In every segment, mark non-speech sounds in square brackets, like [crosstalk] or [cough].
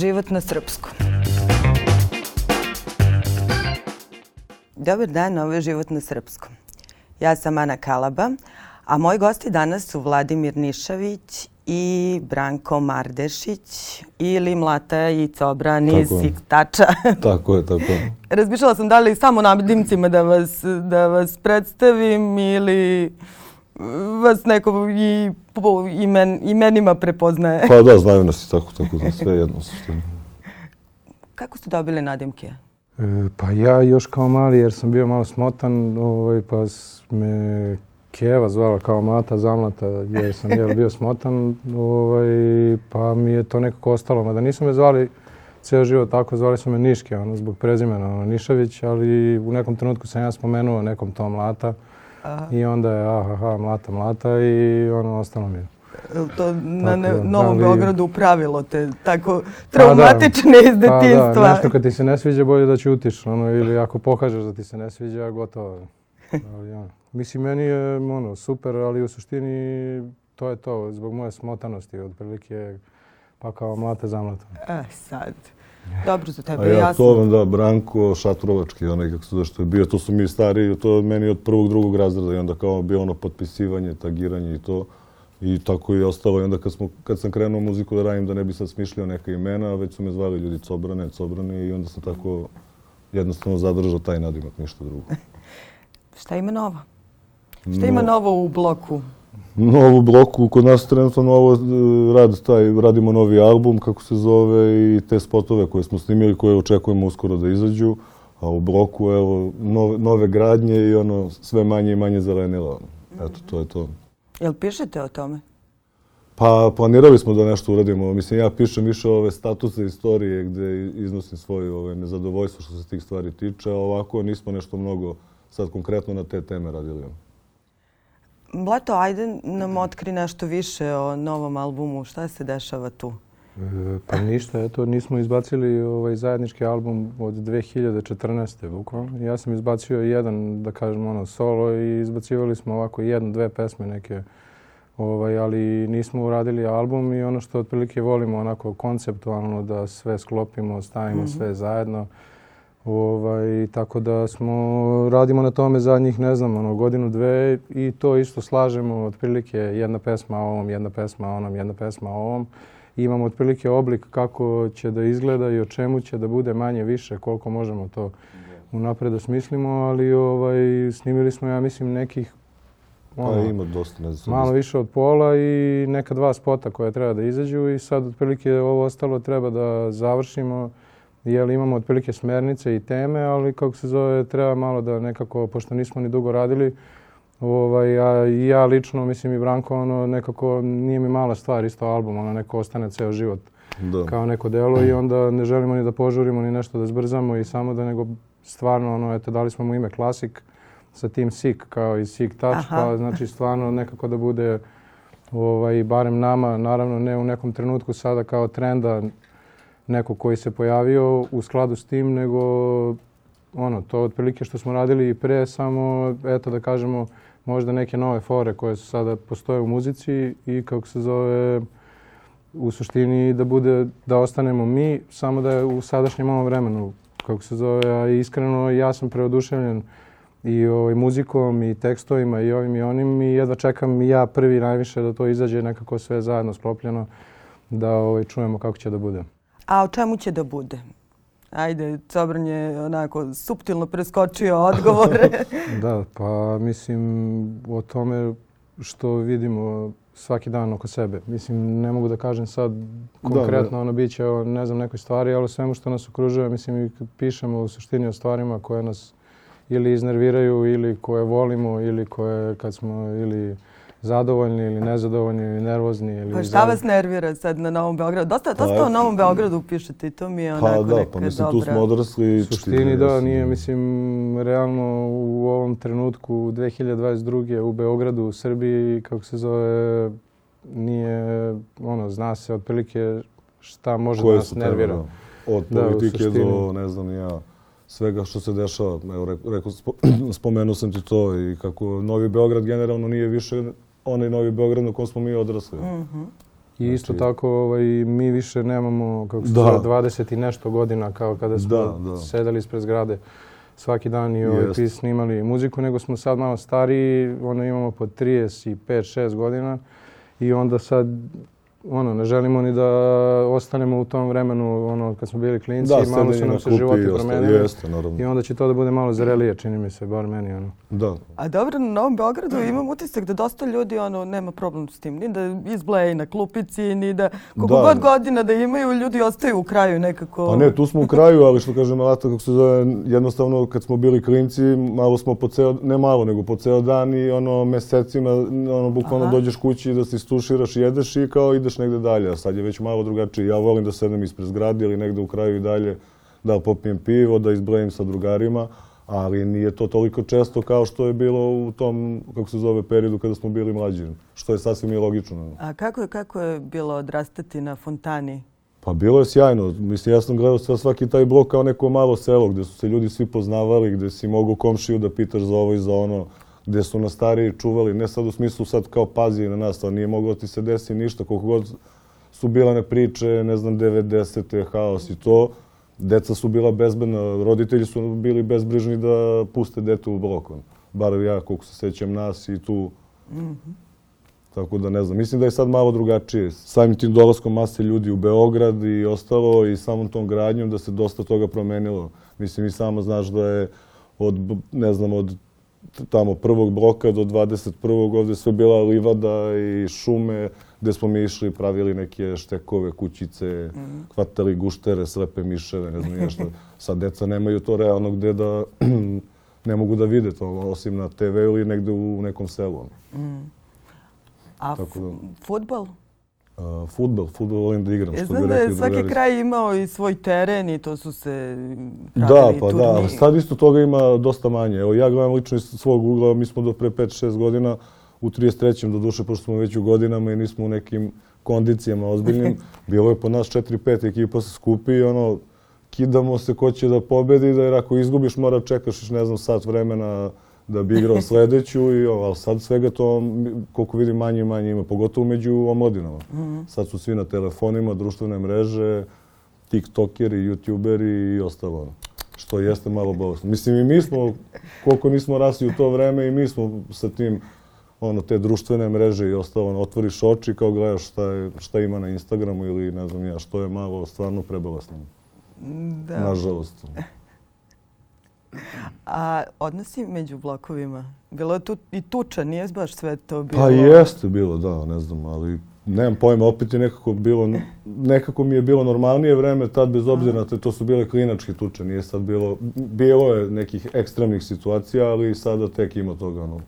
život na srpskom. Dobar dan, ovo je život na srpskom. Ja sam Ana Kalaba, a moji gosti danas su Vladimir Nišavić i Branko Mardešić ili Mlata i Cobran iz Siktača. [laughs] Tako je, tako je. Razmišljala sam da li samo nadimcima da vas, da vas predstavim ili vas neko i po imen, imenima prepoznaje. Pa da, znaju nas i tako, tako da sve jedno suštine. Kako ste dobili nadimke? E, pa ja još kao mali jer sam bio malo smotan, ovaj, pa me Keva zvala kao mlata, zamlata, jer sam jel, bio smotan, ovaj, pa mi je to nekako ostalo. Mada nisu me zvali ceo život tako, zvali su me Niške, ono, zbog prezimena ono, Nišavić, ali u nekom trenutku sam ja spomenuo nekom to mlata Aha. i onda je aha, mlata, mlata i ono, ostalo mi je. To na ne, Novom li... Beogradu pravilo te tako traumatične pa da, iz detinstva. Pa da, nešto kad ti se ne sviđa bolje da ćutiš, ono, ili ako pokažeš da ti se ne sviđa, gotovo. [laughs] Ali, ono. Mislim, meni je ono, super, ali u suštini to je to, zbog moje smotanosti, otprilike pa kao mlate zamlata. E, sad. Dobro za tebe, A ja jasno. to vam da, Branko Šatrovački, onaj kako se da što je bio, to su mi stari, to je meni od prvog, drugog razreda i onda kao bio ono potpisivanje, tagiranje i to. I tako je ostalo. I onda kad, smo, kad sam krenuo muziku da radim, da ne bi sad smišljao neka imena, već su me zvali ljudi Cobrane, Cobrane i onda sam tako jednostavno zadržao taj nadimak, ništa drugo. [laughs] Šta ima novo? Šta ima novo u bloku? Novo u bloku, kod nas trenutno novo e, rad, taj, radimo novi album, kako se zove, i te spotove koje smo snimili, koje očekujemo uskoro da izađu. A u bloku, evo, nove, nove gradnje i ono, sve manje i manje zelenila. Eto, to je to. Jel pišete o tome? Pa planirali smo da nešto uradimo. Mislim, ja pišem više ove statuse istorije gde iznosim svoje ove, nezadovoljstvo što se tih stvari tiče, a ovako nismo nešto mnogo sad konkretno na te teme radili. Blato, ajde nam otkri nešto više o novom albumu. Šta se dešava tu? E, pa ništa, eto, nismo izbacili ovaj zajednički album od 2014. bukvalno. Ja sam izbacio jedan, da kažem, ono, solo i izbacivali smo ovako jednu, dve pesme neke, ovaj, ali nismo uradili album i ono što otprilike volimo onako konceptualno da sve sklopimo, stavimo mm -hmm. sve zajedno. Ovaj, tako da smo, radimo na tome zadnjih, ne znam, ono, godinu, dve i to isto slažemo otprilike jedna pesma o ovom, jedna pesma o onom, jedna pesma o ovom. I imamo otprilike oblik kako će da izgleda i o čemu će da bude manje više, koliko možemo to unapred da smislimo, ali ovaj, snimili smo, ja mislim, nekih pa ono, pa ima dosta, ne znam. Malo više od pola i neka dva spota koje treba da izađu i sad otprilike ovo ostalo treba da završimo jel imamo otprilike smernice i teme, ali kako se zove, treba malo da nekako, pošto nismo ni dugo radili, ovaj, a i ja lično, mislim i Branko, ono, nekako nije mi mala stvar, isto album, ono, neko ostane ceo život da. kao neko delo i onda ne želimo ni da požurimo, ni nešto da zbrzamo i samo da nego stvarno, ono, eto, dali smo mu ime Klasik sa tim Sik, kao i Sik Touch, Aha. pa znači stvarno nekako da bude ovaj, barem nama, naravno ne u nekom trenutku sada kao trenda, neko koji se pojavio u skladu s tim, nego ono, to otprilike što smo radili i pre, samo, eto da kažemo, možda neke nove fore koje su sada postoje u muzici i kako se zove, u suštini da bude, da ostanemo mi, samo da je u sadašnjem ovom vremenu, kako se zove, a iskreno ja sam preoduševljen i ovaj, muzikom i tekstovima i ovim i onim i jedva čekam i ja prvi najviše da to izađe nekako sve zajedno sklopljeno, da ovaj, čujemo kako će da bude. A o čemu će da bude? Ajde, Cobran je onako suptilno preskočio odgovore. [laughs] da, pa mislim o tome što vidimo svaki dan oko sebe. Mislim, ne mogu da kažem sad konkretno, da, da. ono bit će o ne znam nekoj stvari, ali svemu što nas okružuje, mislim i pišemo u suštini o stvarima koje nas ili iznerviraju ili koje volimo ili koje kad smo ili zadovoljni ili nezadovoljni ili nervozni. Ili pa šta vas nervira sad na Novom Beogradu? Dosta, dosta pa, o Novom Beogradu pišete i to mi je pa onako pa, da, pa mislim, dobra. tu smo odrasli. U suštini da, nije, mislim, realno u ovom trenutku 2022. u Beogradu, u Srbiji, kako se zove, nije, ono, zna se otprilike šta može Koje da nas nervira. Da. Od politike da, do, ne znam, ja svega što se dešava. Evo, rekao, [clears throat] spomenuo sam ti to i kako Novi Beograd generalno nije više onaj Novi Beograd na kom smo mi odrasli. Mm -hmm. I isto Znači- tako ovaj, mi više nemamo kako se Da. zove 20 i nešto godina kao kada smo Da, da. sedeli ispred zgrade svaki dan i ovaj, ti snimali muziku, nego smo sad malo stariji, ono imamo po 35-6 godina i onda sad ono, ne želimo ni da ostanemo u tom vremenu ono, kad smo bili klinci, Da, malo su nam se životi promenili. Jeste, naravno. I onda će to da bude malo zrelije, čini mi se, bar meni. Ono. Da. A dobro, na Novom Beogradu imam utisak da dosta ljudi ono, nema problem s tim. Ni da izbleje na klupici, ni da koliko Da. god godina da imaju, ljudi ostaju u kraju nekako. Pa ne, tu smo u kraju, ali što kaže Malata, kako se zove, jednostavno kad smo bili klinci, malo smo po ceo, ne malo, nego po ceo dan i ono mesecima, ono bukvalno Aha. dođeš kući da se istuširaš, jedeš i kao ideš negde dalje, a sad je već malo drugačije. Ja volim da sedem ispred zgrade ili negde u kraju i dalje, da popijem pivo, da izblejim sa drugarima, ali nije to toliko često kao što je bilo u tom, kako se zove, periodu kada smo bili mlađi, što je sasvim i logično. A kako je, kako je bilo odrastati na fontani? Pa bilo je sjajno. Mislim, ja sam gledao sve, svaki taj blok kao neko malo selo gde su se ljudi svi poznavali, gde si mogao komšiju da pitaš za ovo i za ono, gde su nas stariji čuvali, ne sad u smislu sad kao pazi na nas, ali nije moglo ti se desi ništa, koliko god su bilane priče, ne znam, 90. haos i to, deca su bila bezbedna, roditelji su bili bezbrižni da puste dete u blok. ono. Bar ja, koliko se sećam nas i tu Tako da ne znam, mislim da je sad malo drugačije. Samim tim dolaskom mase ljudi u Beograd i ostalo i samom tom gradnjom da se dosta toga promenilo. Mislim i samo znaš da je od, ne znam, od tamo prvog bloka do 21. ovde sve bila livada i šume gde smo mi išli, pravili neke štekove, kućice, hvatali guštere, slepe miševe, ne znam nije šta. Sad deca nemaju to realno gde da [clears throat] ne mogu da vide to, osim na TV ili negde u nekom selu. ono. A Tako da- futbol? Uh, futbol, futbol volim da igram, Ja znam da je svaki drugari. kraj imao i svoj teren i to su se Da, pa da, turniри. ali sad isto toga ima dosta manje. Evo, ja gledam lično iz svog ugla, mi smo do pre 5-6 godina u 33. do duše, pošto smo već u godinama i nismo u nekim kondicijama ozbiljnim. [laughs] Bilo je po nas 4-5 ekipa se skupi i ono, kidamo se ko će da pobedi, da jer ako izgubiš mora čekaš ne znam sat vremena da bi igrao sledeću i ali sad svega to koliko vidim manje i manje ima, pogotovo među omladinama. Sad su svi na telefonima, društvene mreže, tiktokeri, youtuberi i ostalo. Što jeste malo bolesno. Mislim i mi smo, koliko nismo rasli u to vreme i mi smo sa tim ono, te društvene mreže i ostalo, ono, otvoriš oči kao gledaš šta, je, šta ima na Instagramu ili ne znam ja, što je malo stvarno prebolesno. Da. Nažalost. [laughs] A odnosi među blokovima? Bilo je tu i tuča, nije baš sve to bilo? Pa jeste bilo, da, ne znam, ali nemam pojma, opet je nekako bilo, nekako mi je bilo normalnije vreme tad bez obzira na to, to su bile klinačke tuče, nije sad bilo, bilo je nekih ekstremnih situacija, ali sada tek ima toga, ono,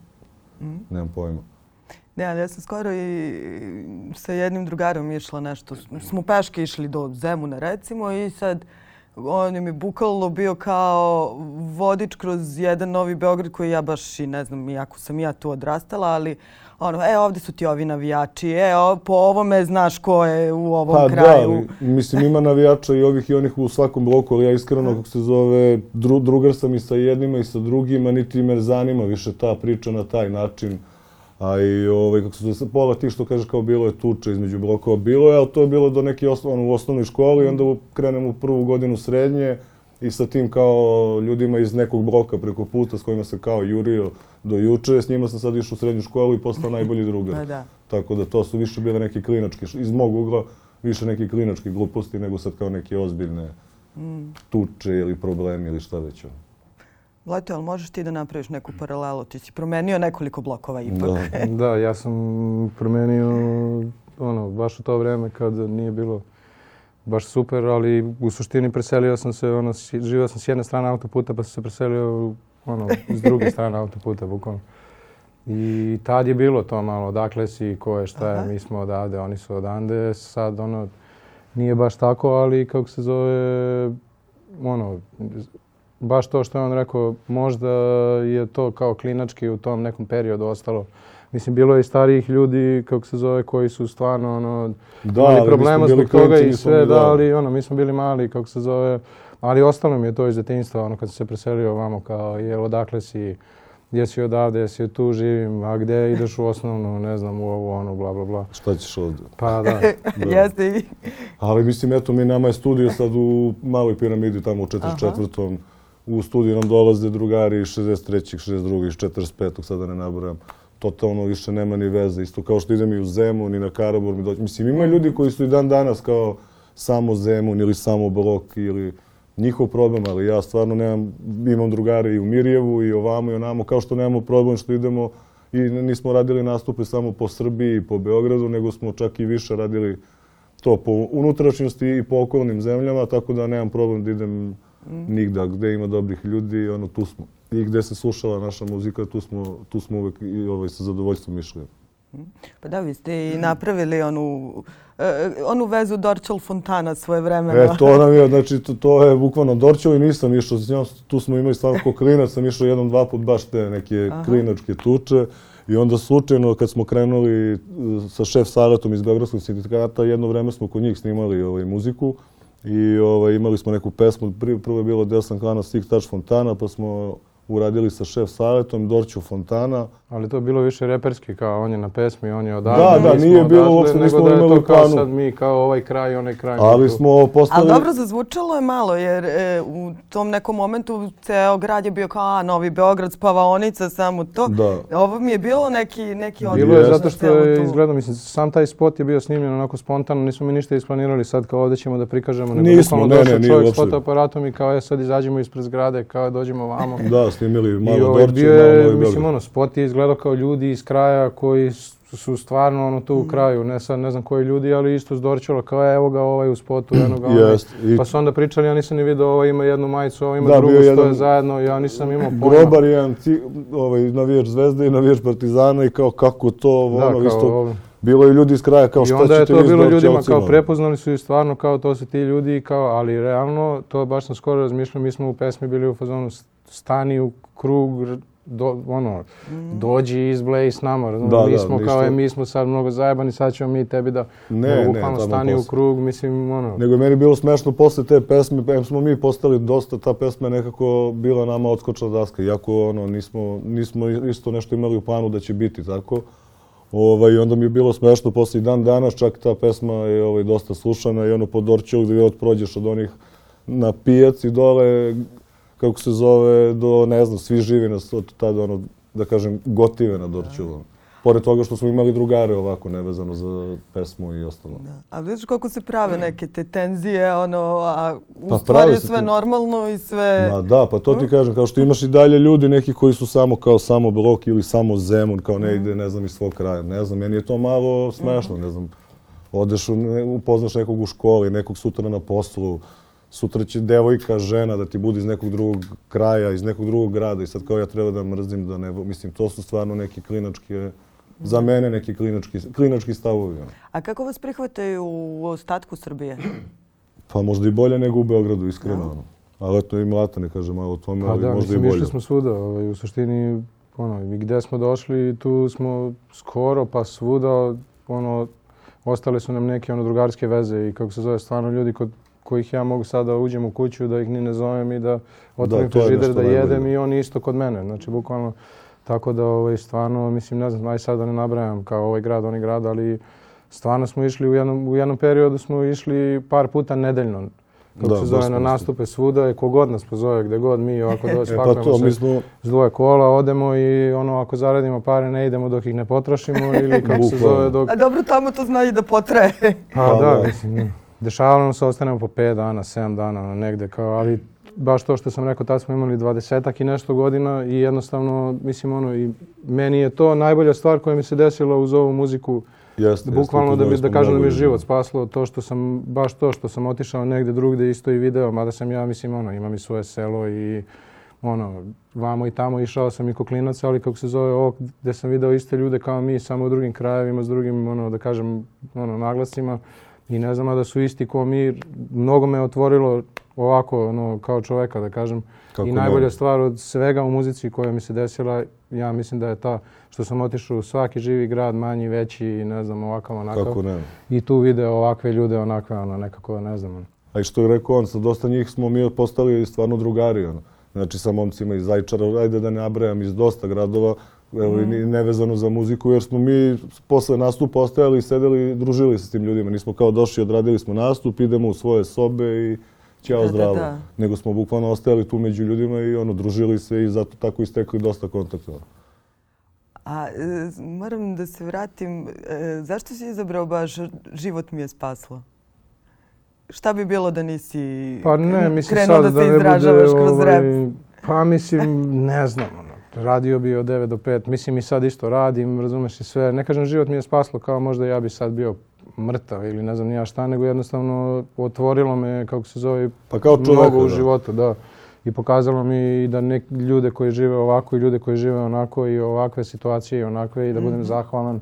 nemam pojma. Ne, ali ja sam skoro i sa jednim drugarom išla nešto. Smo peške išli do Zemuna recimo i sad on je mi bukvalno bio kao vodič kroz jedan novi Beograd koji ja baš i ne znam, iako sam ja tu odrastala, ali ono, e, ovde su ti ovi navijači, e, o, po ovome znaš ko je u ovom Pa kraju. da, ali, mislim ima navijača i ovih i onih u svakom bloku, ali ja iskreno, kako se zove, dru, drugar sam i sa jednima i sa drugima, niti me zanima više ta priča na taj način. A i ovaj, kako se zove, pola tih što kažeš kao bilo je tuče između blokova, bilo je, ali to je bilo do neke osnov, ono, u osnovnoj školi, onda krenemo u prvu godinu srednje i sa tim kao ljudima iz nekog bloka preko puta s kojima se kao jurio do juče, s njima sam sad išao u srednju školu i postao [laughs] najbolji drugar. Pa da. Tako da to su više bile neke klinačke, iz mog ugla, više neke klinačke gluposti nego sad kao neke ozbiljne tuče ili problemi ili šta već. ono. Leto, ali možeš ti da napraviš neku paralelu? Ti si promenio nekoliko blokova ipak. Da. Da, ja sam promenio ono, baš u to vreme kad nije bilo baš super, ali u suštini preselio sam se, ono, živio sam s jedne strane autoputa pa sam se preselio ono, s druge [laughs] strane autoputa, bukvalno. I tad je bilo to malo, odakle si, ko je, šta je, Aha. mi smo odavde, oni su odande, sad ono, nije baš tako, ali kako se zove, ono, baš to što je on rekao, možda je to kao klinački u tom nekom periodu ostalo. Mislim, bilo je i starijih ljudi, kako se zove, koji su stvarno, ono, Da, imali problema zbog toga i sve, da, da. ali ono, mi smo bili mali, kako se zove, ali ostalo mi je to iz detinjstva, ono, kad sam se preselio ovamo, kao, jel, odakle si, jesi odavde, jesi tu živim, a gde ideš u osnovnu, ne znam, u ovo, ono, bla, bla, bla. Šta ćeš ovdje? Pa da. [laughs] Jeste i... Ali mislim, eto, mi nama je studio sad u maloj piramidi, tamo u 44. U studiju nam dolaze drugari iz 63. 62. iz 45. sada ne nabrajam. Totalno više nema ni veze. Isto kao što idem i u Zemun i na Karabor mi doći. Mislim, ima ljudi koji su i dan danas kao samo Zemun ili samo Blok ili njihov problem, ali ja stvarno nemam, imam drugare i u Mirjevu i ovamo i onamo, kao što nemamo problem što idemo i nismo radili nastupe samo po Srbiji i po Beogradu, nego smo čak i više radili to po unutrašnjosti i po okolnim zemljama, tako da nemam problem da idem nigda gde ima dobrih ljudi, ono, tu smo. I gde se slušala naša muzika, tu smo, tu smo uvek i ovaj, sa zadovoljstvom išli. Pa da, vi ste i napravili onu, e, onu vezu Dorčel Fontana svoje vremena. E, to nam je, znači, to, to je bukvalno Dorčel i nisam išao s njom. Tu smo imali stvarno ko klinac, sam išao jednom, dva put baš te neke Aha. klinačke tuče. I onda slučajno kad smo krenuli sa šef Saratom iz Beogradskog sindikata, jedno vreme smo kod njih snimali ovaj, muziku. I ovaj, imali smo neku pesmu, prvo je bilo Desan Kana Six Touch Fontana, pa smo uradili sa šef savjetom, Dorću Fontana. Ali to je bilo više reperski, kao on je na pesmi, on je odavde. Da, da, nije bilo uopšte, nismo imali planu. Nego da je to kao sad mi, kao ovaj kraj, onaj kraj. Ali smo postali... Ali dobro, zazvučalo je malo, jer e, u tom nekom momentu ceo grad je bio kao, a, Novi Beograd, spavaonica, samo to. Da. Ovo mi je bilo neki, neki odgovor. Bilo je zato što je izgledao, mislim, sam taj spot je bio snimljen onako spontano, nismo mi ništa isplanirali sad kao ovde ćemo da prikažemo. Nego nismo, ne, ne, nije čovjek s fotoaparatom i kao, je sad izađemo ispred zgrade, kao dođemo vamo. Da, snimili malo I ovaj, Dorče, malo Novi Mislim, ono, spot je izgledao kao ljudi iz kraja koji su stvarno ono tu u kraju, ne sad ne znam koji ljudi, ali isto s Dorčela, kao evo ga ovaj u spotu, eno ga ovaj. I... Pa su onda pričali, ja nisam ni vidio, ovaj ima jednu majicu, ovaj ima da, drugu, jedan... stoje zajedno, ja nisam imao pojma. Grobar jedan, ovaj, navijač Zvezde i navijač Partizana i kao kako to, da, ono, kao, isto... Ovaj bilo je ljudi iz kraja kao šta ćete vi I onda je to bilo ljudima kao prepoznali su i stvarno kao to su ti ljudi kao, ali realno to baš sam skoro razmišljao, mi smo u pesmi bili u fazonu stani u krug do, ono, mm. dođi izblej s nama, da, mi smo da, kao, je, mi smo sad mnogo zajebani, sad ćemo mi tebi da ne, bukvalno ne, stani u krug, mislim, ono. Nego meni bilo smešno posle te pesme, em smo mi postali dosta, ta pesma je nekako bila nama odskočna daska, iako ono, nismo, nismo isto nešto imali u planu da će biti tako. Ovaj, onda mi je bilo smešno posle dan danas, čak ta pesma je ovaj, dosta slušana i ono po Dorčevu gdje od prođeš od onih na pijaci dole, kako se zove, do, ne znam, svi živi nas od tada, ono, da kažem, gotive na Dorčevu. Pored toga što smo imali drugare ovako, nevezano za pesmu i ostalo. Da. A vidiš kako se prave neke te tenzije, ono, a u pa stvari sve ti... normalno i sve... Ma da, pa to ti kažem, kao što imaš i dalje ljudi neki koji su samo kao samo blok ili samo zemun, kao ne ide, ne znam, iz svog kraja. Ne znam, meni je to malo smešno, ne znam. Odeš, upoznaš nekog u školi, nekog sutra na poslu, sutra će devojka, žena da ti bude iz nekog drugog kraja, iz nekog drugog grada i sad kao ja treba da mrzim da ne... Mislim, to su stvarno neke klinačke za mene neki klinački, klinački stavovi. A kako vas prihvataju u ostatku Srbije? [clears throat] Pa možda i bolje nego u Beogradu, iskreno. No. Ali eto i Mlata ne kaže malo o tome, pa ali da, možda i bolje. Išli smo svuda, ovaj, u suštini, ono, i gde smo došli, tu smo skoro pa svuda, ono, ostale su nam neke ono drugarske veze i kako se zove, stvarno ljudi kod kojih ja mogu sada da uđem u kuću, da ih ni ne zovem i da otvorim da, frižider da jedem i oni isto kod mene. Znači, bukvalno, Tako da, ovaj, stvarno, mislim, ne znam, aj sad da ne nabrajam kao ovaj grad, onaj grad, ali stvarno smo išli u jednom, u jednom periodu smo išli par puta nedeljno. Kako da, se zove, na nastupe svuda i kogod nas pozove, gde god mi ovako [laughs] doći, e, pa to, se smo... s dvoje kola, odemo i ono, ako zaradimo pare, ne idemo dok ih ne potrošimo ili kako se zove, dok... A dobro, tamo to zna i da potraje. Pa, pa da, da, mislim, dešavalo nam se, ostanemo po 5 dana, 7 dana, negde, kao, ali baš to što sam rekao, tad smo imali dvadesetak i nešto godina i jednostavno, mislim, ono, i meni je to najbolja stvar koja mi se desila uz ovu muziku. Jeste, bukvalno jeste, da, bi, da kažem da mi je život spaslo, to što sam, baš to što sam otišao negde drugde isto i video, mada sam ja, mislim, ono, imam i svoje selo i ono, vamo i tamo išao sam i koklinac, ali kako se zove ovo, gde sam video iste ljude kao mi, samo u drugim krajevima, s drugim, ono, da kažem, ono, naglasima, i ne znam da su isti ko mi, mnogo me otvorilo ovako, ono, kao čoveka, da kažem. Kako I najbolja ne? stvar od svega u muzici koja mi se desila, ja mislim da je ta što sam otišao u svaki živi grad, manji, veći i ne znam, ovakav, onakav. Kako ne? I tu video ovakve ljude, onakve, ono, nekako, ne znam. A i što je rekao on, sa dosta njih smo mi postali stvarno drugari, ono. znači sa momcima iz Zajčara, ajde da ne nabrajam, iz dosta gradova, evo, mm. nevezano za muziku, jer smo mi posle nastupa ostajali i sedeli i družili se s tim ljudima. Nismo kao došli, odradili smo nastup, idemo u svoje sobe i ćao da, zdravo. Da, da. Nego smo bukvalno ostajali tu među ljudima i ono, družili se i zato tako istekli dosta kontakta. A e, moram da se vratim, e, zašto si izabrao baš život mi je spaslo? Šta bi bilo da nisi pa ne, mislim krenuo sad da, se da izražavaš bude, kroz ovaj, rap? Pa mislim, ne znam, ono, radio bi od 9 do 5, mislim i sad isto radim, razumeš i sve. Ne kažem život mi je spaslo kao možda ja bi sad bio mrtav ili ne znam ja šta, nego jednostavno otvorilo me, kako se zove, pa kao čoveka, mnogo u da. životu, da. I pokazalo mi da nek, ljude koji žive ovako i ljude koji žive onako i ovakve situacije i onakve i da budem mm -hmm. zahvalan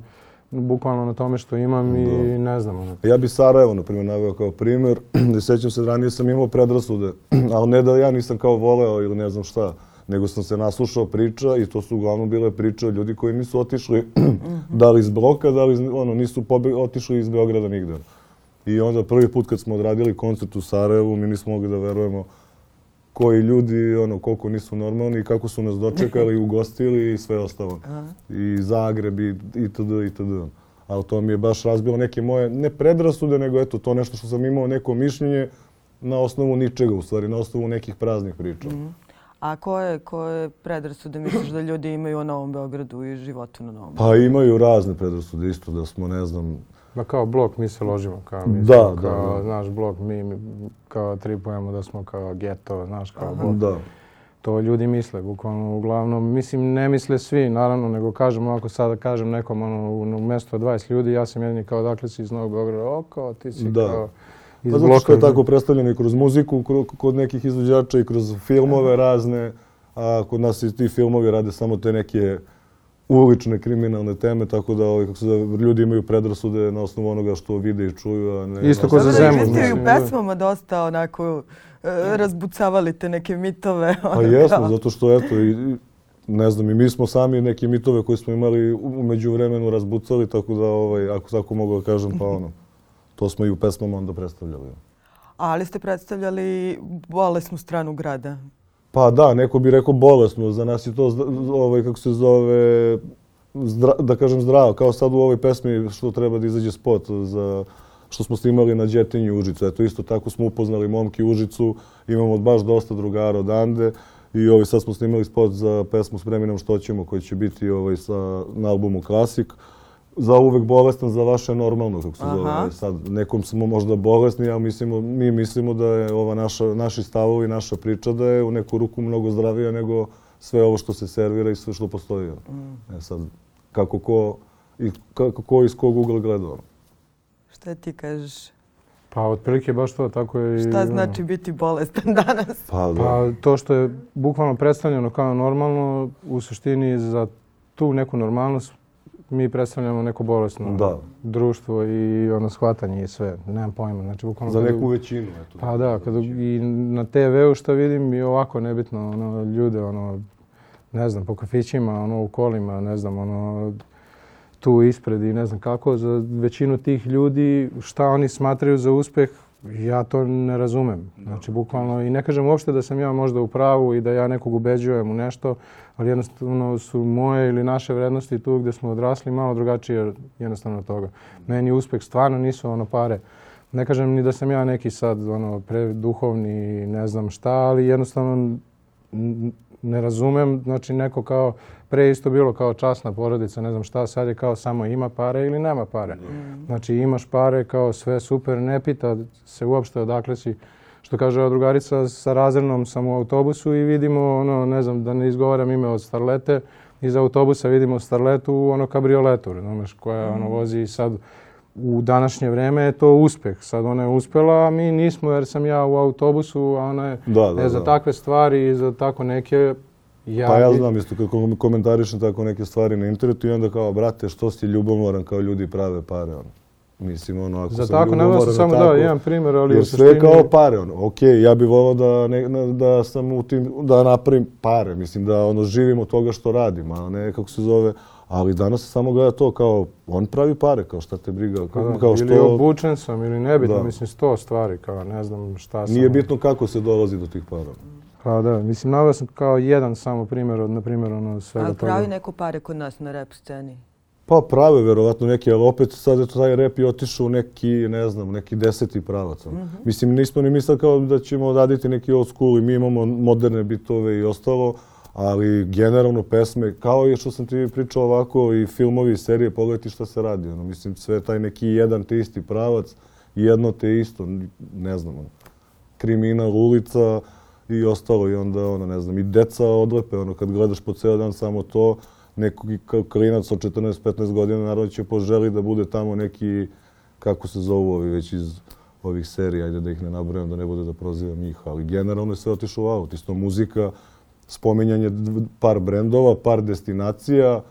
bukvalno na tome što imam i da. ne znam. Ono. Ja bi Sarajevo, na primjer, naveo kao primjer. [clears throat] Sećam se, ranije sam imao predrasude, [clears throat] ali ne da ja nisam kao voleo ili ne znam šta, nego sam se naslušao priča i to su uglavnom bile priče od ljudi koji nisu otišli [clears throat] da li iz bloka, da li ono, nisu otišli iz Beograda nigde. I onda prvi put kad smo odradili koncert u Sarajevu, mi nismo mogli da verujemo koji ljudi, ono, koliko nisu normalni i kako su nas dočekali, [laughs] ugostili i sve ostalo. I Zagreb i itd. itd. Ali to mi je baš razbilo neke moje, ne predrasude, nego eto, to nešto što sam imao neko mišljenje na osnovu ničega, u stvari, na osnovu nekih praznih priča. Mm. A koje, koje predrasude misliš da ljudi imaju o Novom Beogradu i životu na Novom Beogradu? Pa imaju razne predrasude, isto da smo, ne znam, Ma kao blok mi se ložimo, kao mi da, kao, da, da. znaš, blok mi, mi kao tripujemo da smo kao geto, znaš, kao blok. Da. To ljudi misle, bukvalno, uglavnom, mislim, ne misle svi, naravno, nego kažem, ako sada kažem nekom, ono, u, u mjesto 20 ljudi, ja sam jedini kao, dakle si iz Novog Beograda, o, kao, ti si da. kao, pa zato što je tako predstavljeno i kroz muziku, kod nekih izvođača i kroz filmove razne, a kod nas i ti filmovi rade samo te neke ulične kriminalne teme, tako da ovaj, kako se da, ljudi imaju predrasude na osnovu onoga što vide i čuju, a ne... Isto kao za zemlju. Vi ste u pesmama dosta onako e, razbucavali te neke mitove. Pa jesmo, zato što eto, i, ne znam, i mi smo sami neke mitove koje smo imali umeđu vremenu razbucali, tako da, ovaj, ako tako mogu da kažem, pa ono, to smo i u pesmama onda predstavljali. Ali ste predstavljali bolesnu stranu grada. Pa da, neko bi rekao bolesno, za nas je to, ovaj, kako se zove, zdra, da kažem zdravo, kao sad u ovoj pesmi što treba da izađe spot za što smo snimali na Đetinju Užicu. Eto, isto tako smo upoznali momki Užicu, imamo baš dosta drugara odande i ovaj, sad smo snimali spot za pesmu s vremenom što ćemo, koji će biti ovaj, sa, na albumu Klasik za uvek bolestan, za vaše normalno, kako se zove. Sad, nekom smo možda bolesni, a mislimo, mi mislimo da je ova naša, naši stavovi, naša priča da je u neku ruku mnogo zdravija nego sve ovo što se servira i sve što postoji. Mm. E sad, kako ko, i kako ko iz kog ugla gleda ono. Šta ti kažeš? Pa otprilike baš to, tako je. Šta znači biti bolestan danas? Pa, da. pa to što je bukvalno predstavljeno kao normalno, u suštini za tu neku normalnost mi predstavljamo neko bolesno da. društvo i ono shvatanje i sve. Nemam pojma. Znači, bukvalno Za neku većinu. Eto, pa da, kad i na TV-u što vidim i ovako nebitno ono, ljude, ono, ne znam, po kafićima, ono, u kolima, ne znam, ono, tu ispred i ne znam kako, za većinu tih ljudi šta oni smatraju za uspeh, ja to ne razumem. Znači, bukvalno, i ne kažem uopšte da sam ja možda u pravu i da ja nekog ubeđujem u nešto, ali jednostavno su moje ili naše vrednosti tu gde smo odrasli malo drugačije jednostavno od toga. Meni uspeh stvarno nisu ono pare. Ne kažem ni da sam ja neki sad ono preduhovni ne znam šta, ali jednostavno ne razumem, znači neko kao pre isto bilo kao časna porodica, ne znam šta, sad je kao samo ima pare ili nema pare. Mm. Znači imaš pare kao sve super, ne pita se uopšte odakle si što kaže drugarica, sa razrednom sam u autobusu i vidimo, ono, ne znam, da ne izgovaram ime od Starlete, iz autobusa vidimo Starletu u ono kabrioletu, razumeš, koja ono vozi sad u današnje vreme je to uspeh. Sad ona je uspela, a mi nismo jer sam ja u autobusu, a ona je da, da, e, za da. takve stvari i za tako neke Ja pa ja znam isto kako komentarišem tako neke stvari na internetu i onda kao, brate, što si ljubomoran kao ljudi prave pare, ono. Mislim, ono, ako Za sam tako, nema se samo da, jedan primjer, ali jer sve kao pare, ono, ok, ja bih volao da, ne, da sam u tim, da napravim pare, mislim, da ono, živim od toga što radim, a ne kako se zove, ali danas se samo gleda to kao, on pravi pare, kao šta te briga, kao, da, kao što... Ili obučen sam, ili nebitno, da. mislim, sto stvari, kao ne znam šta sam... Nije bitno kako se dolazi do tih para. Pa da, mislim, naveo sam kao jedan samo primjer od, na primjer, ono, svega Ali toga. pravi neko pare kod nas na rap sceni. Pa prave verovatno neki, ali opet sad je to taj rep i otišao u neki, ne znam, neki deseti pravac. ono. Mislim, nismo ni mislili kao da ćemo raditi neki old school i mi imamo moderne bitove i ostalo, ali generalno pesme, kao i što sam ti pričao ovako, i filmovi i serije, pogledajte šta se radi. Ono. Mislim, sve taj neki jedan te isti pravac, jedno te isto, ne znam, ono. kriminal, ulica i ostalo i onda, ono, ne znam, i deca odlepe, ono, kad gledaš po ceo dan samo to, neko k- klinac od 14-15 godina naravno će poželi da bude tamo neki, kako se zovu ovi već iz ovih serija, ajde da ih ne nabrojam, da ne bude da prozivam njih, ali generalno je sve otišlo u aut. Isto muzika, spominjanje par brendova, par destinacija,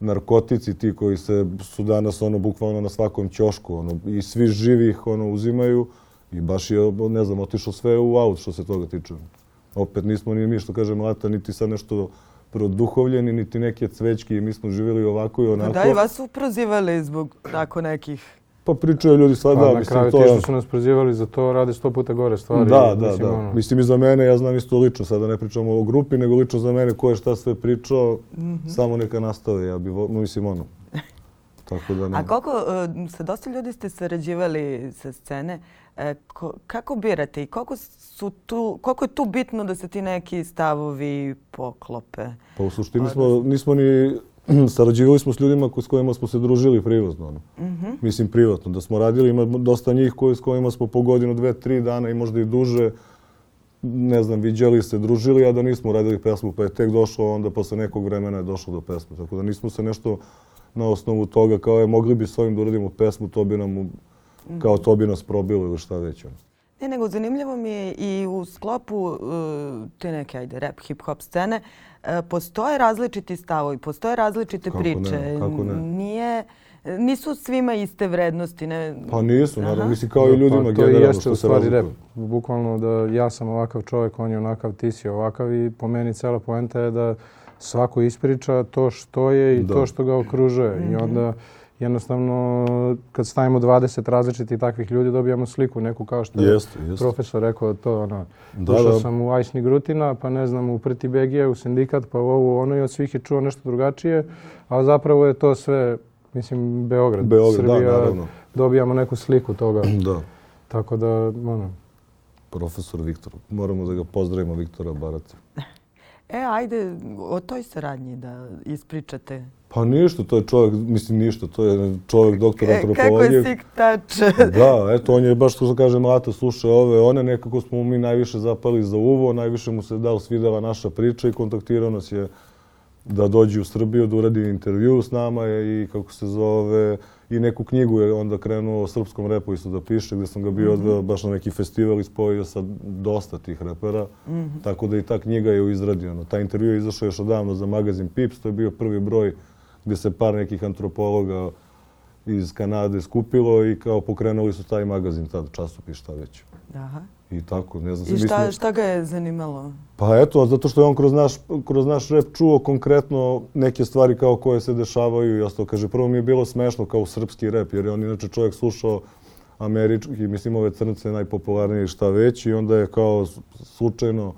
narkotici ti koji se su danas ono bukvalno na svakom ćošku ono i svi živi ih ono uzimaju i baš je ne znam otišlo sve u aut što se toga tiče. Opet nismo ni mi što kaže Mlata niti sad nešto produhovljeni niti neke cvećke i mi smo živjeli ovako i Pa onako. da, i vas su prozivali zbog tako nekih... Pa pričaju ljudi sad, Pa da, na mislim, kraju to ti je... što su nas prozivali za to rade sto puta gore stvari. Da, da, mislim, da. ono. Mislim i za mene, ja znam isto lično, sada ne pričamo o grupi, nego lično za mene ko je šta sve pričao, Mhm. samo neka nastave, ja bi, mislim ono. [laughs] Tako da ne. A koliko, e, sa dosta ljudi ste sarađivali sa scene, e, ko- kako birate i koliko, su tu, koliko je tu bitno da se ti neki stavovi poklope? Pa u suštini smo, nismo ni, [clears throat] sarađivali smo s ljudima s kojima smo se družili privatno. Ono. Mhm. Mislim privatno, da smo radili, ima dosta njih koji, s kojima smo po godinu, dve, tri dana i možda i duže, ne znam, viđali se, družili, a da nismo radili pesmu, pa je tek došlo, onda posle nekog vremena je došlo do pesme. Tako da nismo se nešto na osnovu toga kao je mogli bi s ovim da uradimo pesmu, to bi nam, kao to bi nas probilo ili šta već. Ono. Ne, nego zanimljivo mi je i u sklopu e, te neke, ajde, rap, hip-hop scene, e, postoje različiti stavovi, postoje različite Kako ne, priče. kako ne. Nije, nisu svima iste vrednosti. Ne? Pa nisu, naravno, mislim kao i Da, ljudima pa to generalno jeste što u se stvari rap. Bukvalno da ja sam ovakav čovjek, on je onakav, ti si ovakav i po meni cela poenta je da svako ispriča to što je i Da. to što ga okružuje. I onda jednostavno kad stavimo 20 različitih takvih ljudi dobijamo sliku neku kao što je Jeste, jeste. profesor rekao to ono. Da, da. sam u Ajsni Grutina, pa ne znam u Prti Begije, u sindikat, pa u ovo ono i od svih je čuo nešto drugačije, a zapravo je to sve, mislim, Beograd, Beograd, da, Srbija, naravno. dobijamo neku sliku toga. [clears throat] Da. Tako da, ono, Profesor Viktor. Moramo da ga pozdravimo, Viktora Baraca. E, ajde, o toj saradnji da ispričate. Pa ništa, to je čovjek, mislim ništa, to je čovjek doktor E, kako antropologije. je sik tač? Da, eto, on je baš što kaže Mlata sluša ove, one nekako smo mi najviše zapali za uvo, najviše mu se dal svidela naša priča i kontaktirao nas je da dođe u Srbiju, da uradi intervju s nama i kako se zove, i neku knjigu je onda krenuo o srpskom repu isto da piše, gdje sam ga bio odveo baš na neki festival i spojio sa dosta tih repera. Tako da i ta knjiga je u izradi. Ono. Taj intervju je izašao još odavno za magazin Pips, to je bio prvi broj gdje se par nekih antropologa iz Kanade skupilo i kao pokrenuli su taj magazin, tad časopis, šta već. Aha. I tako, ne znam. I šta, smo- šta ga je zanimalo? Pa eto, zato što je on kroz naš, kroz naš rep čuo konkretno neke stvari kao koje se dešavaju i ostalo. Kaže, prvo mi je bilo smešno kao srpski rep, jer je on inače čovjek slušao američki, mislim ove crnce najpopularnije šta već i onda je kao slučajno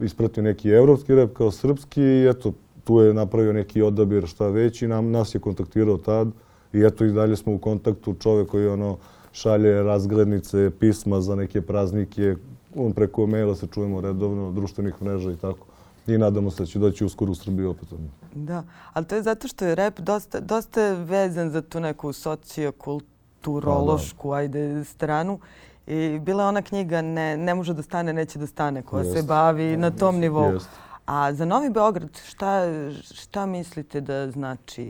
ispratio neki evropski rep kao srpski i eto, tu je napravio neki odabir šta već i nam, nas je kontaktirao tad i eto i dalje smo u kontaktu čovjek koji ono šalje razglednice, pisma za neke praznike, on preko maila se čujemo redovno, društvenih mreža i tako. I nadamo se da će doći uskoro u Srbiju opet. Da, ali to je zato što je rap dosta, dosta vezan za tu neku sociokulturološku, ajde, stranu. I bila je ona knjiga ne, ne može da stane, neće da stane, koja se Jeste. bavi na tom nivou. Jeste. A za Novi Beograd šta, šta mislite da znači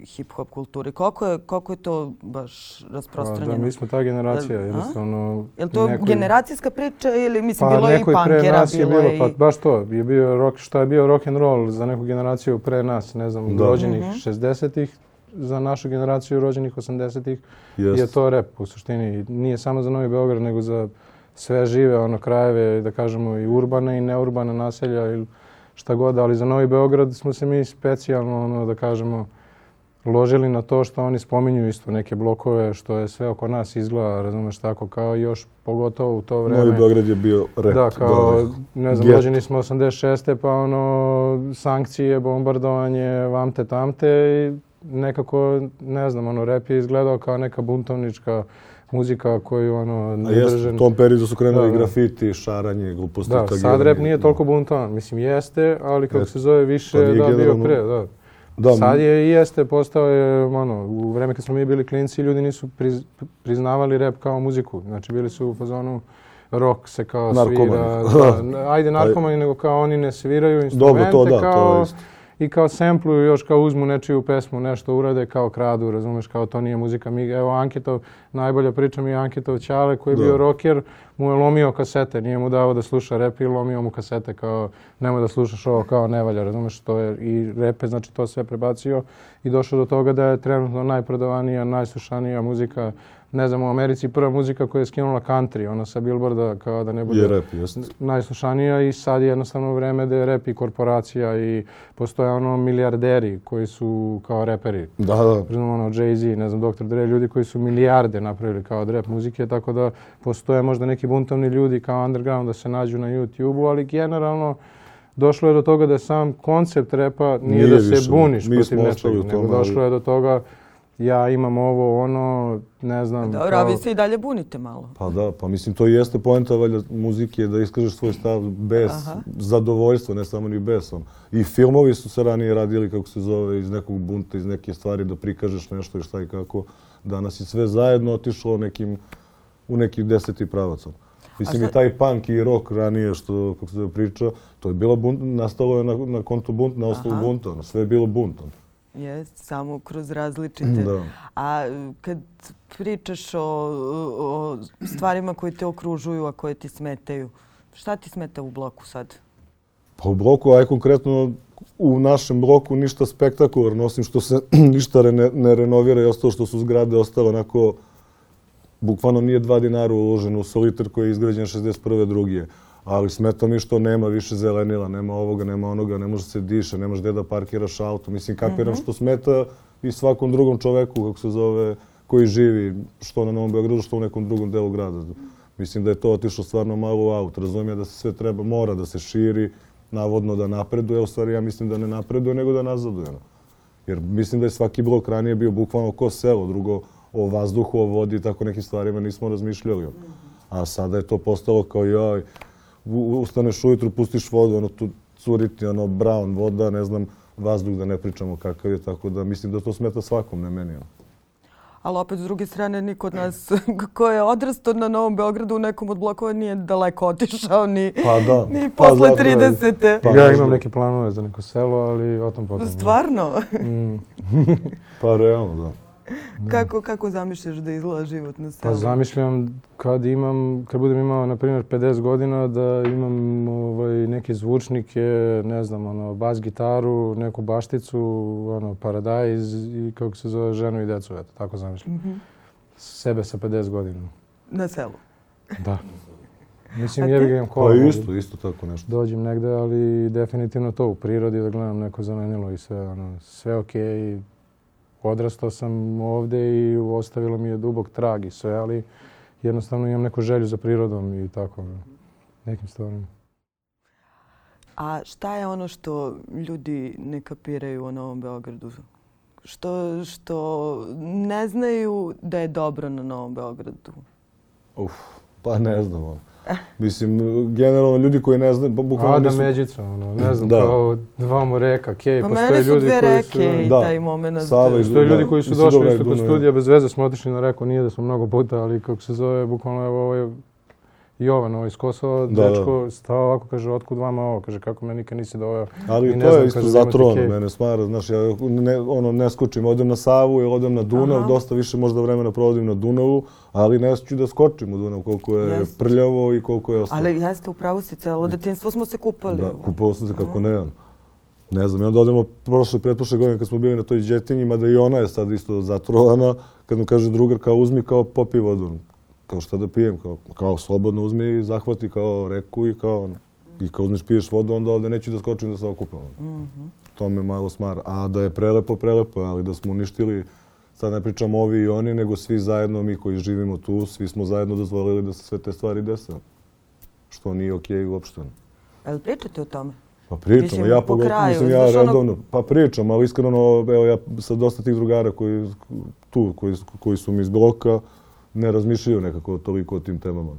hip-hop kulturi? Koliko je, koliko je to baš Pa, rasprostranjeno? da, mi smo ta generacija, A? jednostavno. Je li to nekoj- generacijska priča ili mislim Pa bilo je i nekoj pre punkera, nas je bilo pa i... baš to, je bio rock, šta je bio rock and roll za neku generaciju pre nas, ne znam, Da. rođenih Mhm. 60-ih, za našu generaciju rođenih 80-ih Jeste. je to rep u suštini. Nije samo za Novi Beograd, nego za sve žive ono krajeve, da kažemo i urbane i neurbane naselja ili šta god, ali za Novi Beograd smo se mi specijalno, ono, da kažemo, ložili na to što oni spominju isto neke blokove, što je sve oko nas izgleda, razumeš, tako kao još pogotovo u to vreme. Novi Beograd je bio rep. Da, kao, da, ne znam, rođeni smo 86. pa ono, sankcije, bombardovanje, vamte, tamte i nekako, ne znam, ono, rep je izgledao kao neka buntovnička muzika koju ono A ne jest, drže. u tom periodu su krenuli Da, da. grafiti, šaranje, gluposti. Da, sad rep nije toliko buntovan. Mislim, jeste, ali kako Jeste. se zove više, Pa da, bio generalno- pre, da. Da, Sad je i jeste, postao je, ono, u vreme kad smo mi bili klinci, ljudi nisu priz, priznavali rep kao muziku. Znači, bili su u fazonu rock se kao Narkomani. svira. Da, [laughs] ajde narkomani, nego kao oni ne sviraju instrumente, Dobro, to da, to kao, isto. I kao sampluju još kao uzmu nečiju pesmu, nešto urade kao kradu, razumeš, kao to nije muzika. Mi, evo Anketov, najbolja priča mi je Anketov Ćale koji je Da. bio rocker, mu je lomio kasete, nije mu dao da sluša rep i lomio mu kasete kao nemoj da slušaš ovo kao ne valja, razumeš, to je i rep je znači to sve prebacio i došao do toga da je trenutno najprodavanija, najslušanija muzika ne znam, u Americi prva muzika koja je skinula country, ona sa Billboarda kao da ne bude Je jest. najslušanija i sad je jednostavno vreme da je rep i korporacija i postoje ono milijarderi koji su kao reperi. Da, da. Znam ono Jay-Z, ne znam, Dr. Dre, ljudi koji su milijarde napravili kao od rap muzike, tako da postoje možda neki buntovni ljudi kao underground da se nađu na YouTube-u, ali generalno došlo je do toga da sam koncept repa nije, Nije da se više, buniš protiv nečega, nego došlo je do toga ja imam ovo, ono, ne znam. Dobro, a vi se i dalje bunite malo. Pa da, pa mislim to i jeste poenta valjda muzike da iskažeš svoj stav bez Aha. zadovoljstva, ne samo ni besom. I filmovi su se ranije radili, kako se zove, iz nekog bunta, iz neke stvari da prikažeš nešto i šta i kako. Danas je sve zajedno otišlo nekim, u neki deseti pravac. Mislim sad- i taj punk i rock ranije što, kako se zove, priča, to je bilo bunt, nastalo je na, na kontu bunt, na osnovu bunta, ono, sve je bilo bunt. Jest, samo kroz različite. Da. A kad pričaš o, o stvarima koje te okružuju, a koje ti smetaju, šta ti smeta u bloku sad? Pa u bloku, aj konkretno u našem bloku ništa spektakularno, osim što se [clears throat] ništa ne, ne renovira i ostalo što su zgrade ostale onako, bukvalno nije dva dinara uloženo u soliter koji je izgrađen 61. drugije. Ali smeta mi što nema više zelenila, nema ovoga, nema onoga, ne može se diše, nemaš gde da parkiraš auto. Mislim, kapiram što smeta i svakom drugom čoveku, kako se zove, koji živi, što na Novom Beogradu, što u nekom drugom delu grada. Mislim da je to otišlo stvarno malo u aut. Razumijem da se sve treba, mora da se širi, navodno da napreduje, u stvari ja mislim da ne napreduje, nego da nazaduje. Jer mislim da je svaki blok ranije bio bukvalno ko selo, drugo o vazduhu, o vodi i tako nekim stvarima nismo razmišljali. A sada je to postalo kao joj, ustaneš ujutru, pustiš vodu, ono tu curiti, ono brown voda, ne znam, vazduh da ne pričamo kakav je, tako da mislim da to smeta svakom, ne meni. ono. Ali opet, s druge strane, niko od nas [laughs] ko je odrastao na Novom Beogradu u nekom od blokova nije daleko otišao ni, Pa da. ni Pa posle je- 30. Pa ja imam neke planove za neko selo, ali o tom potom. da. Stvarno? Mm. [laughs] Pa realno, da. Kako, kako zamišljaš da izgleda život na selu? Pa zamišljam kad imam, kad budem imao, na primjer, 50 godina, da imam ovaj, neke zvučnike, ne znam, ono, bas gitaru, neku bašticu, ono, paradajz i kako se zove, ženu i decu, eto, tako zamišljam. Mhm. Sebe sa 50 godina. Na selu. Da. Mislim, jebi ga imam kola. Pa isto, isto tako nešto. Dođem negde, ali definitivno to u prirodi da gledam neko zelenilo i sve, ono, sve okej. Odrastao sam ovde i ostavilo mi je dubog trag i sve, ali jednostavno imam neku želju za prirodom i tako, nekim stvarima. A šta je ono što ljudi ne kapiraju o Novom Beogradu? Što, što ne znaju da je dobro na Novom Beogradu? Uf, pa ne znam. Mislim, generalno ljudi koji ne znaju, bukvalno Ada nisu- Međica, ono, ne znam, Da. kao dvamo reka, kej, Pa postoje mene su ljudi dve koji su... reke i Da. taj moment. Sava i Postoje Da, ljudi koji su došli je isto kod studija bez veze, smo otišli na reku, nije da smo mnogo puta, ali kako se zove, bukvalno evo ovaj Jovan, ovaj iz Kosova, Da, da. dečko, stao ovako, kaže, otkud vama ovo, kaže, kako me nikad nisi doveo. Ali I to znam, je isto da zatrovano, mene smara, znaš, ja ne, ono, ne skočim, odem na Savu ili odem na Dunav, Aha. dosta više možda vremena provodim na Dunavu, ali ne ću da skočim u Dunav, koliko je Jeste. prljavo i koliko je ostalo. Ali jeste, u pravu si, celo detinstvo smo se kupali. Da, kupovao sam se kako ne znam. Ne znam, i onda odemo prošle, pretprošle godine kad smo bili na toj džetinji, mada i ona je sad isto zatrovana, kad mu kaže drugar kao uzmi kao popi vodu. Kao šta da pijem, kao, kao slobodno uzmi i zahvati kao reku i kao. I kad uzmeš piješ vodu, onda ovde neću da skočim da se okupam. To me malo smara. A da je prelepo, prelepo, ali da smo uništili, sad ne pričam ovi i oni, nego svi zajedno, mi koji živimo tu, svi smo zajedno dozvolili da se sve te stvari dese. Što nije okej uopšte. Jel pričate o tome? Pa pričam, ja po kraju, mislim, ja znaš, ono- redovno, pa pričam, ali iskreno, evo ja sa dosta tih drugara koji tu, koji, koji su mi iz bloka, ne razmišljaju nekako toliko o tim temama.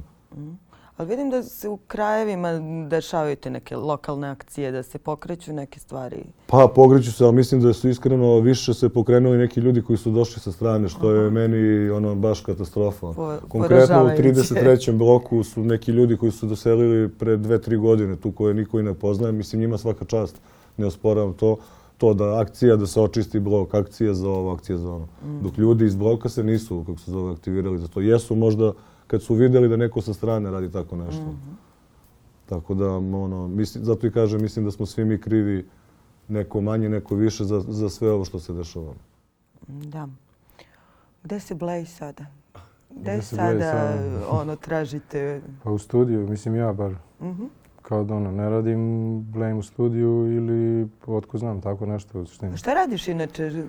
Ali vidim da se u krajevima dešavaju te neke lokalne akcije, da se pokreću neke stvari. Pa pogreću se, ali mislim da su iskreno više se pokrenuli neki ljudi koji su došli sa strane, što je meni ono baš katastrofa. Po- Konkretno u poražavajuće. 33. bloku su neki ljudi koji su doselili pre dve, tri godine, tu koje niko i ne poznaje. Mislim, njima svaka čast, ne osporavam to. To da akcija, da se očisti blok, akcija za ovo, akcija za ono. Dok ljudi iz bloka se nisu, kako se zove, aktivirali za to. Jesu možda kad su vidjeli da neko sa strane radi tako nešto. Tako da, ono, mislim, zato i kažem, mislim da smo svi mi krivi neko manje, neko više za, za sve ovo što se dešava. Da. Gde se Blej sada? Gde, Gde sada, sada? ono tražite? Pa u studiju, mislim ja bar. Mhm. Kao da ono, ne radim blame u studiju ili otko znam, tako nešto u suštini. Šta radiš inače?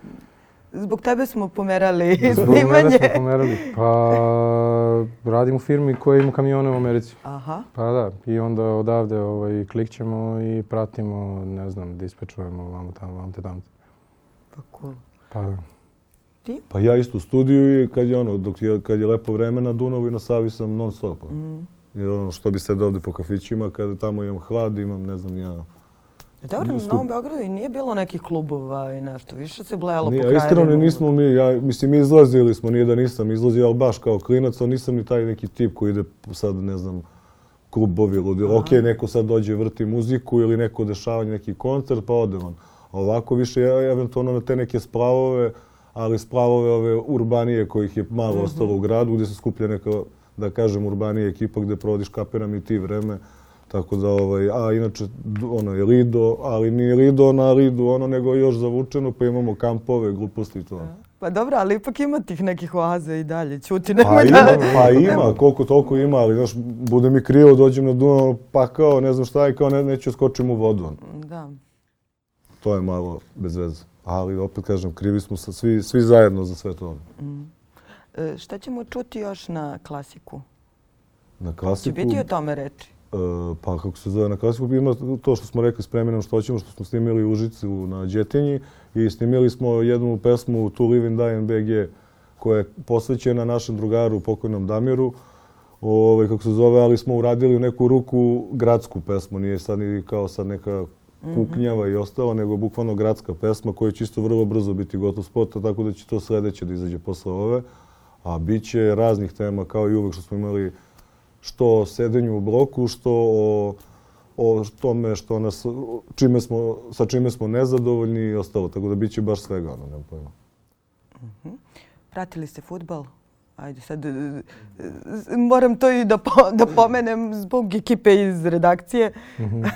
Zbog tebe smo pomerali Zbog mene snimanje. smo [laughs] pomerali. Pa radim u firmi koja ima kamione u Americi. Aha. Pa da, i onda odavde ovaj, klikćemo i pratimo, ne znam, dispečujemo vamo tamo, vamo te tamo. Pa cool. Pa da. Pa ja isto u studiju i kad je ono, dok je, kad je lepo vreme na Dunavu i na Savi sam non stop. Mm. Jer ono što bi se ovde po kafićima, kada tamo imam hlad, imam, ne znam, ja... Dobro, na Skup- Novom Beogradu i nije bilo nekih klubova i nešto. Više se blejalo po Nije, krajevima. iskreno nismo mi, ja, mislim, izlazili smo, nije da nisam izlazio, ali baš kao klinac, ali nisam ni taj neki tip koji ide sad, ne znam, klubovi, ludilo. Ok, neko sad dođe vrti muziku ili neko dešavanje, neki koncert, pa ode on. A ovako više, ja, eventualno na te neke splavove, ali splavove ove urbanije kojih je malo ostalo u gradu, gdje se skuplja neka, da kažem, urbanije ekipa gdje provodiš kaperam i ti vreme. Tako da, ovaj, a inače, ono je Lido, ali nije Lido na Lidu, ono, nego još zavučeno, pa imamo kampove, gluposti i to. Pa dobro, ali ipak ima tih nekih oaza i dalje. Ćuti, Pa nemoj ima, da... pa ima, koliko toliko ima, ali znaš, bude mi krivo, dođem na Dunav, pa kao, ne znam šta i kao ne, neću skočim u vodu. Da. To je malo bez veze. Ali opet kažem, krivi smo sa svi, svi zajedno za sve to. E, šta ćemo čuti još na klasiku? Na Će klasiku, biti o tome reči? e, pa kako se zove, na klasiku ima to što smo rekli s Preminom što ćemo, što smo snimili u Užicu na Đetinji i snimili smo jednu pesmu To Live and Die in BG koja je posvećena našem drugaru, pokojnom Damiru, ovaj, kako se zove, ali smo uradili u neku ruku gradsku pesmu, nije sad ni kao sad neka kuknjava i ostalo, nego bukvalno gradska pesma koja će isto vrlo brzo biti gotov spot, tako da će to sledeće da izađe posle ove. A bit će raznih tema, kao i uvek što smo imali što o sedenju u bloku, što o, o tome što nas, čime smo, sa čime smo nezadovoljni i ostalo. Tako da bit će baš svega, ono, nemam pojma. Pratili ste futbal? Ajde sad, moram to i da, po- da pomenem zbog ekipe iz redakcije.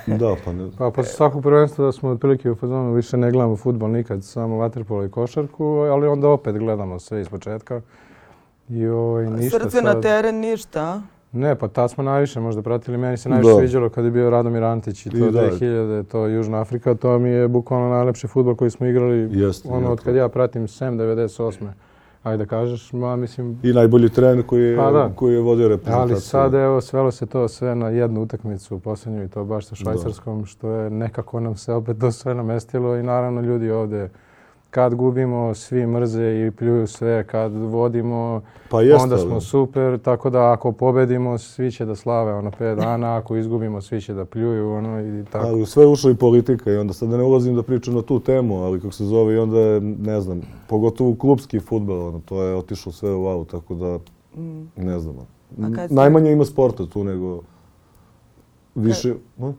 Da, pa ne, Pa posle svakog prvenstva da smo otprilike u fazonu više ne gledamo futbol nikad, samo vaterpolo i košarku, ali onda opet gledamo sve iz početka. Ovaj, ništa Srce na sad. teren, ništa. Ne, pa tad smo najviše možda pratili. Meni se najviše Da. sviđalo kad je bio Radomir Antić i to I da. 2000, to Južna Afrika. To mi je bukvalno najlepši futbol koji smo igrali. Jeste, ono, od kad ja pratim SEM 98. Ajde da kažeš, ma mislim, I najbolji trener koji je, Pa da. koji je vodio reprezentaciju. Ali sad evo svelo se to sve na jednu utakmicu u posljednju i to baš sa Švajcarskom što je nekako nam se opet to sve namestilo i naravno ljudi ovdje kad gubimo svi mrze i pljuju sve, kad vodimo Pa jeste, onda ali- smo super, tako da ako pobedimo svi će da slave ono pet [laughs] dana, ako izgubimo svi će da pljuju ono i tako. Ali sve ušla i politika i onda sad da ne ulazim da pričam na tu temu, ali kako se zove i onda je, ne znam, pogotovo klubski futbol, ono, to je otišlo sve u wow, tako da ne znam. Kad Najmanje ima sporta tu nego više, hm?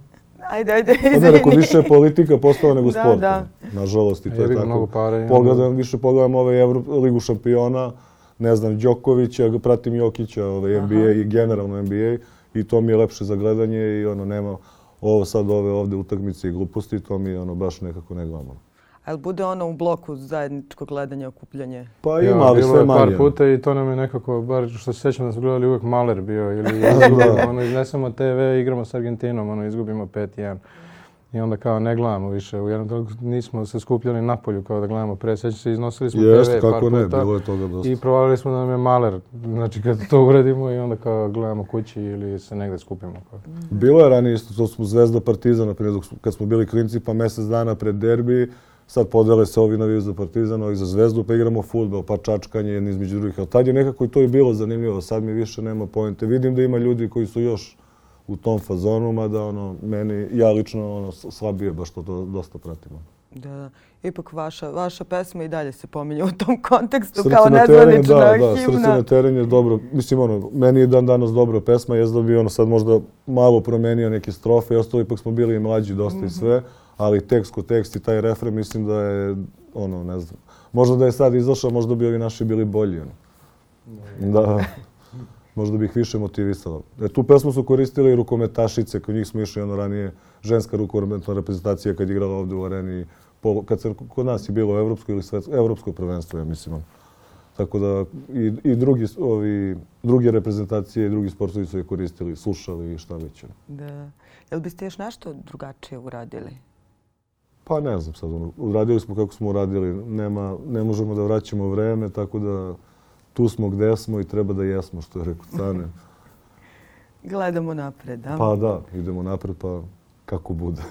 Ajde, ajde, Pa izvini. rekao, više je politika postala nego Da, sport. da. Nažalost i to je ga, tako. mnogo para ima. Pogledam, više pogledam ove Evro, Ligu šampiona, ne znam, Đokovića, pratim Jokića, ove NBA i generalno NBA i to mi je lepše za gledanje i ono nema ovo sad ove ovde utakmice i gluposti, to mi je ono baš nekako ne gledamo. A jel bude ono u bloku zajedničko gledanje, okupljanje? Pa ima, ali bilo sve je par manje. puta i to nam je nekako, bar što se sjećam da smo gledali uvijek Maler bio ili [laughs] Da. izgubimo, ono, iznesemo TV, igramo s Argentinom, ono, izgubimo 5-1. I onda kao ne gledamo više, u jednom trenutku nismo se skupljali na polju kao da gledamo pre, sjećam se, iznosili smo Jeste, TV par kako ne, puta bilo je toga dosta. i provalili smo da nam je Maler, znači kad to uradimo i onda kao gledamo kući ili se negde skupimo. Kao. Bilo je ranije isto, to smo Zvezda Partizan, na primjer, kad smo bili klinci, pa mjesec dana pred derbi, sad podele se ovi naviju za Partizan, ovi za Zvezdu, pa igramo futbol, pa čačkanje jedni između drugih. Ali tad je nekako i to i bilo zanimljivo, sad mi više nema pojente. Vidim da ima ljudi koji su još u tom fazonu, mada ono, meni, ja lično ono, slabije baš to, to dosta pratim. Da, da. Ipak vaša, vaša pesma i dalje se pominje u tom kontekstu Srce kao nezvanična da, da, srce himna. na terenu je dobro. Mislim, ono, meni je dan danas dobra pesma, jest da bi ono sad možda malo promenio neke strofe i ostalo, ipak smo bili i mlađi dosta i sve, ali tekst ko tekst i taj refren mislim da je, ono, ne znam, možda da je sad izašao, možda bi ovi naši bili bolji, ono. Da, možda bi ih više motivisalo. E, tu pesmu su koristili i rukometašice, kod njih smo išli ono ranije, ženska rukometna reprezentacija kad je igrala ovdje u areni, polo, kad se, kod nas je bilo evropsko ili svetsko, evropsko prvenstvo, ja mislim. Tako da i, i drugi, ovi, druge reprezentacije i drugi sportovi su je koristili, slušali i šta već. Da. Jel biste još nešto drugačije uradili? Pa ne znam sad, ono, uradili smo kako smo uradili, nema, ne možemo da vraćamo vreme, tako da tu smo gde smo i treba da jesmo, što je rekao Cane. [laughs] Gledamo napred, da? Pa da, idemo napred, pa kako bude.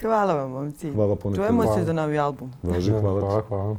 Hvala vam, momci. Hvala ponekad. Čujemo se Hvala. za novi album. Važi, hvala ti. Hvala, hvala.